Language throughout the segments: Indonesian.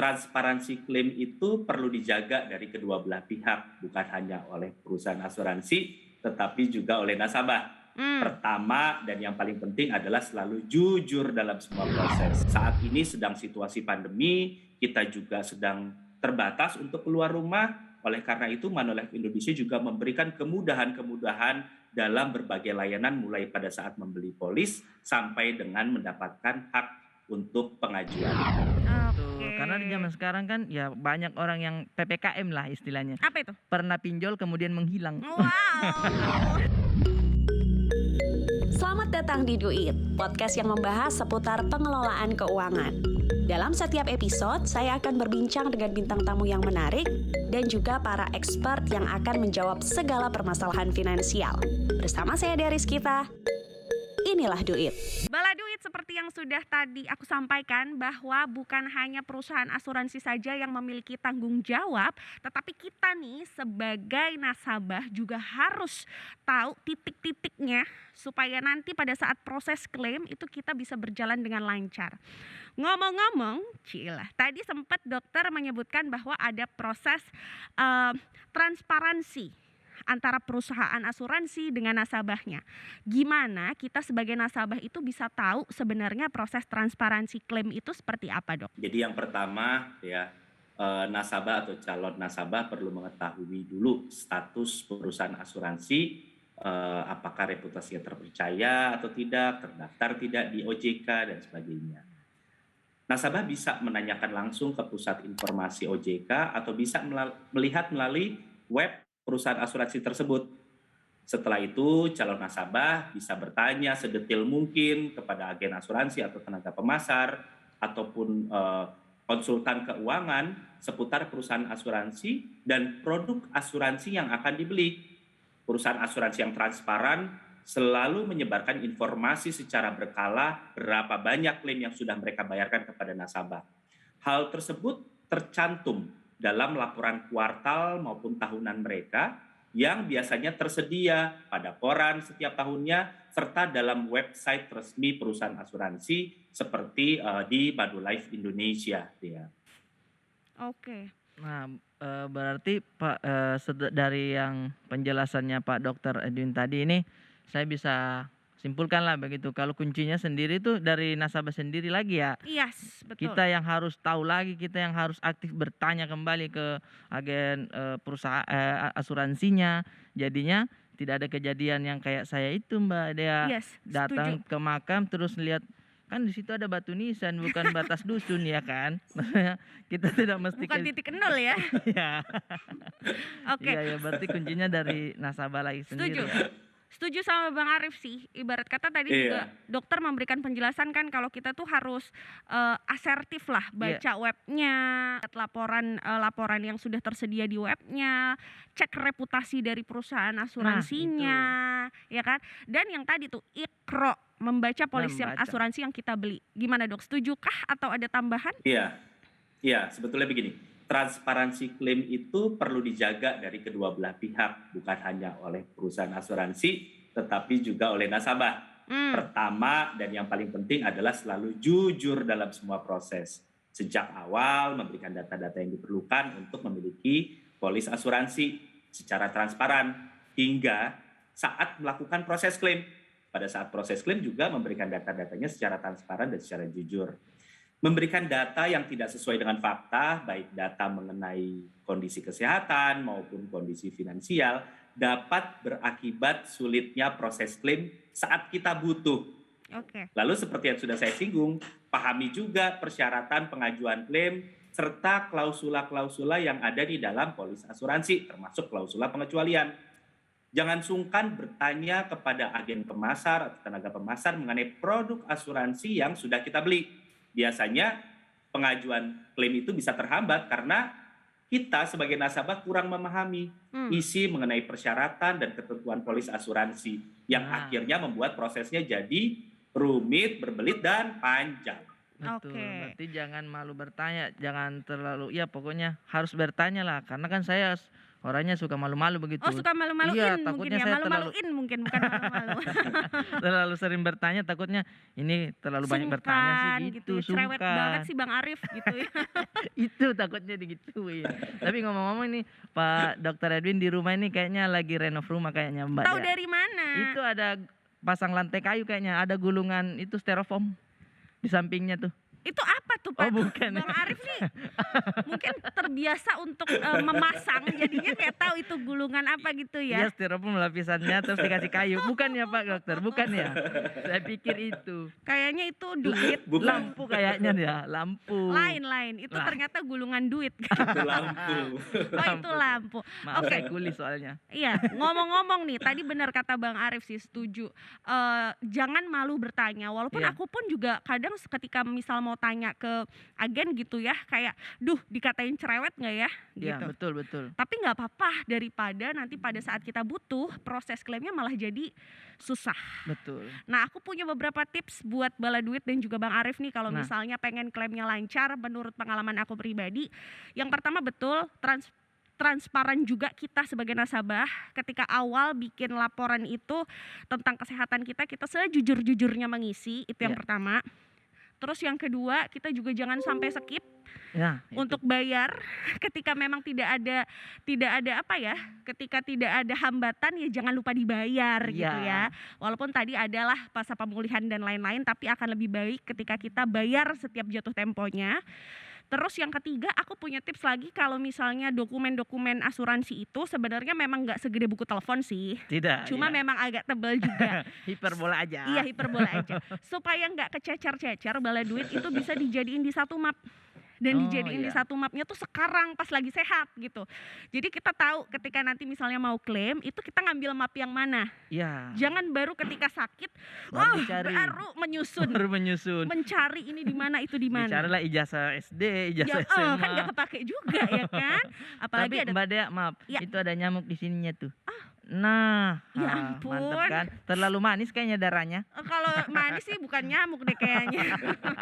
transparansi klaim itu perlu dijaga dari kedua belah pihak, bukan hanya oleh perusahaan asuransi, tetapi juga oleh nasabah. Hmm. Pertama dan yang paling penting adalah selalu jujur dalam semua proses. Saat ini sedang situasi pandemi, kita juga sedang terbatas untuk keluar rumah. Oleh karena itu, Manulife Indonesia juga memberikan kemudahan-kemudahan dalam berbagai layanan mulai pada saat membeli polis sampai dengan mendapatkan hak untuk pengajuan. Tuh, Oke. karena di zaman sekarang kan ya banyak orang yang PPKM lah istilahnya. Apa itu? Pernah pinjol kemudian menghilang. Wow. Selamat datang di Duit, podcast yang membahas seputar pengelolaan keuangan. Dalam setiap episode, saya akan berbincang dengan bintang tamu yang menarik dan juga para expert yang akan menjawab segala permasalahan finansial. Bersama saya Deris kita, inilah Duit. Bala seperti yang sudah tadi aku sampaikan bahwa bukan hanya perusahaan asuransi saja yang memiliki tanggung jawab, tetapi kita nih sebagai nasabah juga harus tahu titik-titiknya supaya nanti pada saat proses klaim itu kita bisa berjalan dengan lancar. Ngomong-ngomong, Cila, tadi sempat dokter menyebutkan bahwa ada proses eh, transparansi antara perusahaan asuransi dengan nasabahnya. Gimana kita sebagai nasabah itu bisa tahu sebenarnya proses transparansi klaim itu seperti apa, Dok? Jadi yang pertama ya eh, nasabah atau calon nasabah perlu mengetahui dulu status perusahaan asuransi eh, apakah reputasinya terpercaya atau tidak, terdaftar tidak di OJK dan sebagainya. Nasabah bisa menanyakan langsung ke pusat informasi OJK atau bisa melihat melalui web perusahaan asuransi tersebut. Setelah itu, calon nasabah bisa bertanya sedetil mungkin kepada agen asuransi atau tenaga pemasar ataupun eh, konsultan keuangan seputar perusahaan asuransi dan produk asuransi yang akan dibeli. Perusahaan asuransi yang transparan selalu menyebarkan informasi secara berkala berapa banyak klaim yang sudah mereka bayarkan kepada nasabah. Hal tersebut tercantum dalam laporan kuartal maupun tahunan mereka yang biasanya tersedia pada koran setiap tahunnya serta dalam website resmi perusahaan asuransi seperti eh, di Manulife Indonesia ya. Oke. Nah, eh, berarti Pak eh, dari yang penjelasannya Pak Dokter Edwin tadi ini saya bisa simpulkan lah begitu. Kalau kuncinya sendiri tuh dari nasabah sendiri lagi ya. Yes, betul. Kita yang harus tahu lagi, kita yang harus aktif bertanya kembali ke agen eh, perusahaan eh, asuransinya. Jadinya tidak ada kejadian yang kayak saya itu Mbak Dea yes, datang setuju. ke makam terus lihat kan di situ ada batu nisan bukan batas dusun ya kan. Kita tidak mesti Bukan titik nol ya. ya. Oke. Iya ya berarti kuncinya dari nasabah lagi sendiri. Setuju. ya. Setuju sama Bang Arif sih. Ibarat kata tadi Iya. juga dokter memberikan penjelasan kan kalau kita tuh harus eh, asertif lah Iya. baca webnya, lihat laporan eh, laporan yang sudah tersedia di webnya, cek reputasi dari perusahaan Nah, asuransinya, ya kan? Dan yang tadi tuh ikro membaca polis yang Membaca. asuransi yang kita beli. Gimana dok? Setujukah atau ada tambahan? Iya, iya sebetulnya begini. Transparansi klaim itu perlu dijaga dari kedua belah pihak, bukan hanya oleh perusahaan asuransi, tetapi juga oleh nasabah. Hmm. Pertama dan yang paling penting adalah selalu jujur dalam semua proses. Sejak awal memberikan data-data yang diperlukan untuk memiliki polis asuransi secara transparan hingga saat melakukan proses klaim. Pada saat proses klaim juga memberikan data-datanya secara transparan dan secara jujur. Memberikan data yang tidak sesuai dengan fakta, baik data mengenai kondisi kesehatan maupun kondisi finansial, dapat berakibat sulitnya proses klaim saat kita butuh. Oke. Lalu seperti yang sudah saya singgung, pahami juga persyaratan pengajuan klaim serta klausula-klausula yang ada di dalam polis asuransi, termasuk klausula pengecualian. Jangan sungkan bertanya kepada agen pemasar atau tenaga pemasar mengenai produk asuransi yang sudah kita beli. Biasanya pengajuan klaim itu bisa terhambat karena kita sebagai nasabah kurang memahami Hmm. isi mengenai persyaratan dan ketentuan polis asuransi yang Nah. akhirnya membuat prosesnya jadi rumit, berbelit dan panjang. Betul. Oke. Berarti jangan malu bertanya, jangan terlalu ya pokoknya harus bertanya lah karena kan saya orangnya suka malu-malu begitu. Oh suka malu-maluin Iya, mungkin takutnya ya, saya terlalu- malu-maluin mungkin bukan malu-malu. terlalu sering bertanya takutnya ini terlalu banyak bertanya Sungkan sih gitu, ya. cerewet sungkan. banget sih Bang Arif gitu ya. itu takutnya digituin. Tapi ngomong-ngomong ini Pak Dokter Edwin di rumah ini kayaknya lagi renov rumah kayaknya Mbak. Tahu ya. dari mana? Itu ada pasang lantai kayu kayaknya, ada gulungan itu styrofoam di sampingnya tuh. Itu apa tuh Pak? Oh, bukan. Bang Arif nih mungkin terbiasa untuk eh, memasang jadinya kayak tahu itu gulungan apa gitu Iya ya. styrofoam lapisannya terus dikasih kayu. Bukan ya Pak Dokter, bukan ya. Saya pikir itu. Kayaknya itu duit Bukan Lampu kayaknya ya, lampu. lain-lain. Itu Lah. ternyata gulungan duit. itu lampu. oh itu lampu. Maaf Oke. saya kuli soalnya. Iya, ngomong-ngomong nih, tadi benar kata Bang Arif sih setuju. Eh, jangan malu bertanya, walaupun Iya. aku pun juga kadang ketika misal mau tanya ke agen gitu ya, kayak, duh dikatain cerewet nggak ya, Iya, gitu. betul betul. Tapi nggak apa-apa daripada nanti pada saat kita butuh proses klaimnya malah jadi susah. Betul. Nah, aku punya beberapa tips buat Bala Duit dan juga Bang Arif nih kalau Nah. misalnya pengen klaimnya lancar menurut pengalaman aku pribadi. Yang pertama betul trans transparan juga kita sebagai nasabah ketika awal bikin laporan itu tentang kesehatan kita kita sejujur-jujurnya mengisi itu yang Iya. pertama. Terus yang kedua kita juga jangan sampai skip Ya, itu. untuk bayar ketika memang tidak ada tidak ada apa ya ketika tidak ada hambatan ya jangan lupa dibayar gitu Iya. ya walaupun tadi adalah masa pemulihan dan lain-lain tapi akan lebih baik ketika kita bayar setiap jatuh temponya Terus yang ketiga, aku punya tips lagi kalau misalnya dokumen-dokumen asuransi itu sebenarnya memang nggak segede buku telepon sih, tidak. cuma ya. memang agak tebal juga. hiperbola aja. Iya hiperbola aja. Supaya nggak kececer-cecer bala duit itu bisa dijadiin di satu map. Dan Oh, dijadiin di iya. satu mapnya tuh sekarang pas lagi sehat gitu. Jadi kita tahu ketika nanti misalnya mau klaim itu kita ngambil map yang mana. Iya. Jangan baru ketika sakit, Baru dicari. baru menyusun, Baru menyusun. mencari ini di mana itu di mana. Dicarilah ijazah SD, Ya, ijazah eh, SMA. kan gak kepake juga ya kan. Apalagi Tapi ada Mbak Dea, maaf, Ya. itu ada nyamuk di sininya tuh. Nah, Ya ah, ampun. mantep kan? Terlalu manis kayaknya darahnya. eh, kalau manis sih bukan nyamuk deh kayaknya.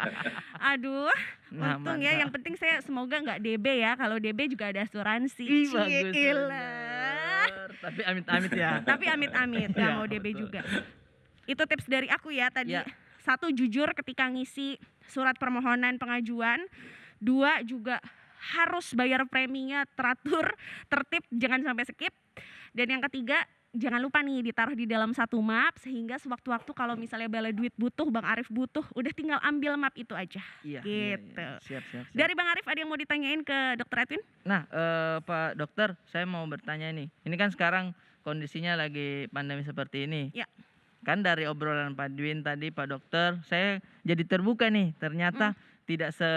Aduh, Nah, untung ya. mantap. Yang penting saya semoga nggak DB ya. Kalau DB juga ada asuransi. Ih, bagus. bener. Tapi amit-amit ya. Tapi amit-amit nggak Iya, mau DB betul. juga. Itu tips dari aku ya tadi. Ya. Satu jujur ketika ngisi surat permohonan pengajuan. Dua juga harus bayar preminya teratur, tertib, jangan sampai skip. Dan yang ketiga, jangan lupa nih ditaruh di dalam satu map sehingga sewaktu-waktu kalau misalnya bala duit butuh, Bang Arif butuh, udah tinggal ambil map itu aja. Iya, iya, Gitu. iya. Siap, siap, siap. Dari Bang Arif ada yang mau ditanyain ke Dokter Edwin? Nah, eh, Pak Dokter, saya mau bertanya nih. Ini kan sekarang kondisinya lagi pandemi seperti ini. Ya. Kan dari obrolan Pak Dwin tadi, Pak Dokter, saya jadi terbuka nih. Ternyata tidak se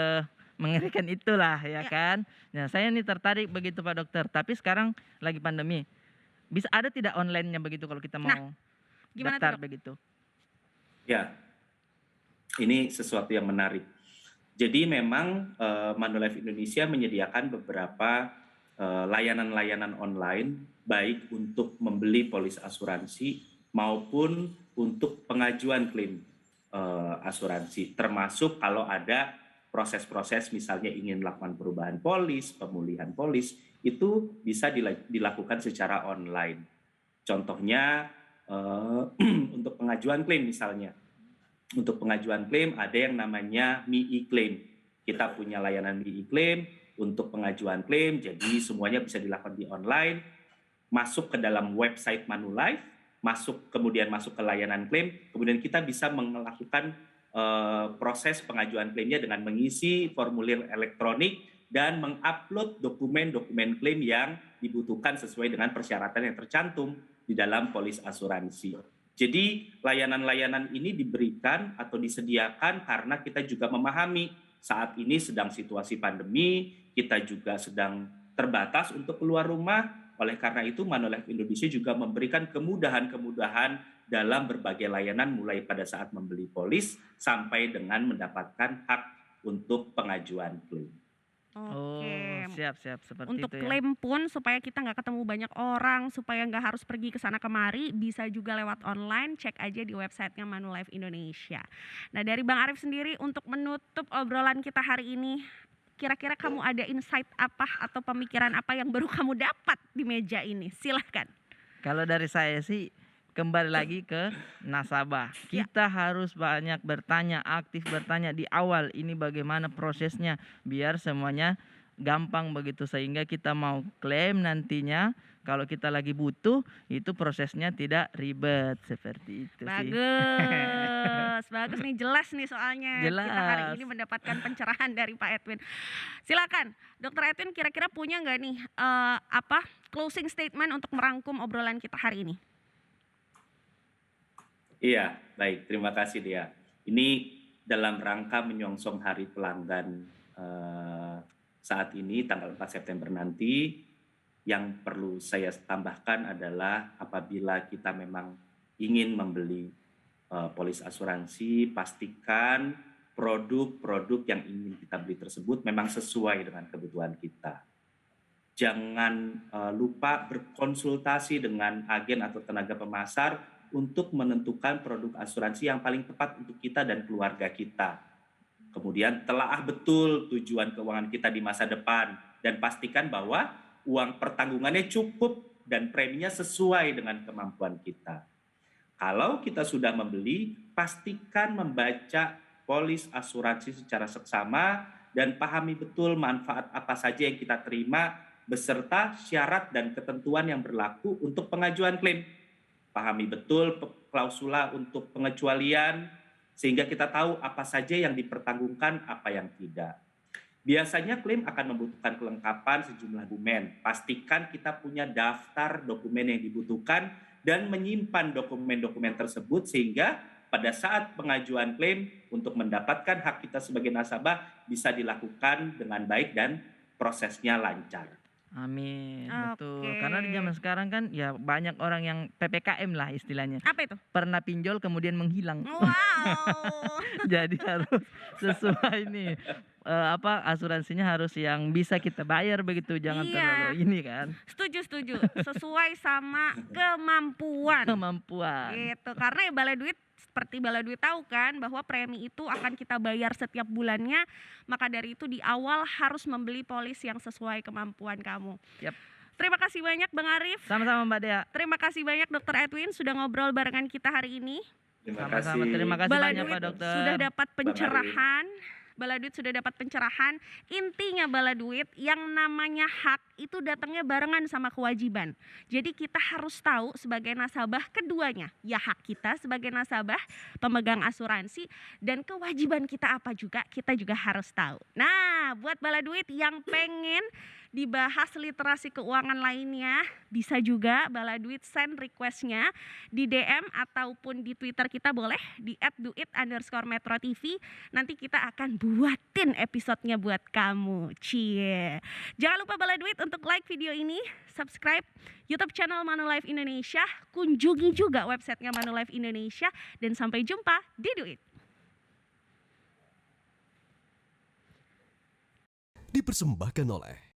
mengerikan itulah ya, Ya. kan. Nah, saya nih tertarik begitu Pak Dokter. Tapi sekarang lagi pandemi. Bisa ada tidak online-nya begitu kalau kita mau Nah, Gimana tuh, daftar Dok? begitu? Ya, ini sesuatu yang menarik. Jadi memang eh, Manulife Indonesia menyediakan beberapa eh, layanan-layanan online, baik untuk membeli polis asuransi maupun untuk pengajuan klaim eh, asuransi, termasuk kalau ada proses-proses misalnya ingin melakukan perubahan polis, pemulihan polis, itu bisa dila- dilakukan secara online. Contohnya eh, untuk pengajuan klaim misalnya. Untuk pengajuan klaim ada yang namanya MII Claim. Kita punya layanan MII Claim untuk pengajuan klaim, jadi semuanya bisa dilakukan di online. Masuk ke dalam website Manulife, masuk kemudian masuk ke layanan klaim, kemudian kita bisa melakukan proses pengajuan klaimnya dengan mengisi formulir elektronik dan mengupload dokumen-dokumen klaim yang dibutuhkan sesuai dengan persyaratan yang tercantum di dalam polis asuransi. Jadi layanan-layanan ini diberikan atau disediakan karena kita juga memahami saat ini sedang situasi pandemi, kita juga sedang terbatas untuk keluar rumah. Oleh karena itu Manulife Indonesia juga memberikan kemudahan-kemudahan dalam berbagai layanan mulai pada saat membeli polis sampai dengan mendapatkan hak untuk pengajuan klaim. Oh, Oke. siap, siap seperti Untuk itu ya. klaim pun supaya kita nggak ketemu banyak orang, supaya nggak harus pergi ke sana kemari, bisa juga lewat online. Cek aja di websitenya Manulife Indonesia. Nah dari Bang Arif sendiri untuk menutup obrolan kita hari ini, kira-kira kamu ada insight apa atau pemikiran apa yang baru kamu dapat di meja ini? Silahkan. Kalau dari saya sih kembali lagi ke nasabah. Ya. Kita harus banyak bertanya, aktif bertanya di awal ini bagaimana prosesnya biar semuanya gampang begitu sehingga kita mau klaim nantinya kalau kita lagi butuh itu prosesnya tidak ribet seperti itu sih. Bagus, bagus nih jelas nih soalnya kita hari Jelas. ini mendapatkan pencerahan dari Pak Edwin. Silakan, Dokter Edwin kira-kira punya nggak nih eh, apa closing statement untuk merangkum obrolan kita hari ini? Iya, baik. Terima kasih dia. Ini dalam rangka menyongsong Hari Pelanggan eh, saat ini tanggal 4 September nanti yang perlu saya tambahkan adalah apabila kita memang ingin membeli eh, polis asuransi, pastikan produk-produk yang ingin kita beli tersebut memang sesuai dengan kebutuhan kita. Jangan eh, lupa berkonsultasi dengan agen atau tenaga pemasar untuk menentukan produk asuransi yang paling tepat untuk kita dan keluarga kita. Kemudian telaah betul tujuan keuangan kita di masa depan dan pastikan bahwa uang pertanggungannya cukup dan preminya sesuai dengan kemampuan kita. Kalau kita sudah membeli, pastikan membaca polis asuransi secara seksama dan pahami betul manfaat apa saja yang kita terima beserta syarat dan ketentuan yang berlaku untuk pengajuan klaim pahami betul klausula untuk pengecualian sehingga kita tahu apa saja yang dipertanggungkan, apa yang tidak. Biasanya klaim akan membutuhkan kelengkapan sejumlah dokumen. Pastikan kita punya daftar dokumen yang dibutuhkan dan menyimpan dokumen-dokumen tersebut sehingga pada saat pengajuan klaim untuk mendapatkan hak kita sebagai nasabah bisa dilakukan dengan baik dan prosesnya lancar. Amin, betul. Karena di zaman sekarang kan ya banyak orang yang PPKM lah istilahnya. Apa itu? Pernah pinjol kemudian menghilang. Wow. Jadi harus sesuai nih eh, apa asuransinya harus yang bisa kita bayar begitu, jangan Iya. terlalu ini kan setuju, setuju. Sesuai sama kemampuan. kemampuan. Gitu. Karena ya balai duit seperti balai duit tahu kan bahwa premi itu akan kita bayar setiap bulannya, maka dari itu di awal harus membeli polis yang sesuai kemampuan kamu. Yap. Terima kasih banyak Bang Arif. Sama-sama Mbak Dea. Terima kasih banyak Dokter Edwin sudah ngobrol barengan kita hari ini. Terima Sama-sama. kasih. Terima kasih Balai banyak duit Pak Dokter. sudah dapat Arif. Baladuit sudah dapat pencerahan. Intinya Baladuit yang namanya hak itu datangnya barengan sama kewajiban. Jadi kita harus tahu sebagai nasabah keduanya. Ya hak kita sebagai nasabah, pemegang asuransi dan kewajiban kita apa juga kita juga harus tahu. Nah, buat Baladuit yang pengen dibahas literasi keuangan lainnya, bisa juga Baladuit send requestnya di DM ataupun di Twitter kita boleh di @duit underscore metro TV. Nanti kita akan buatin episodenya buat kamu. Cie. Jangan lupa bala duit untuk like video ini, subscribe YouTube channel Manulife Indonesia, kunjungi juga websitenya Manulife Indonesia, dan sampai jumpa di Duit. dipersembahkan oleh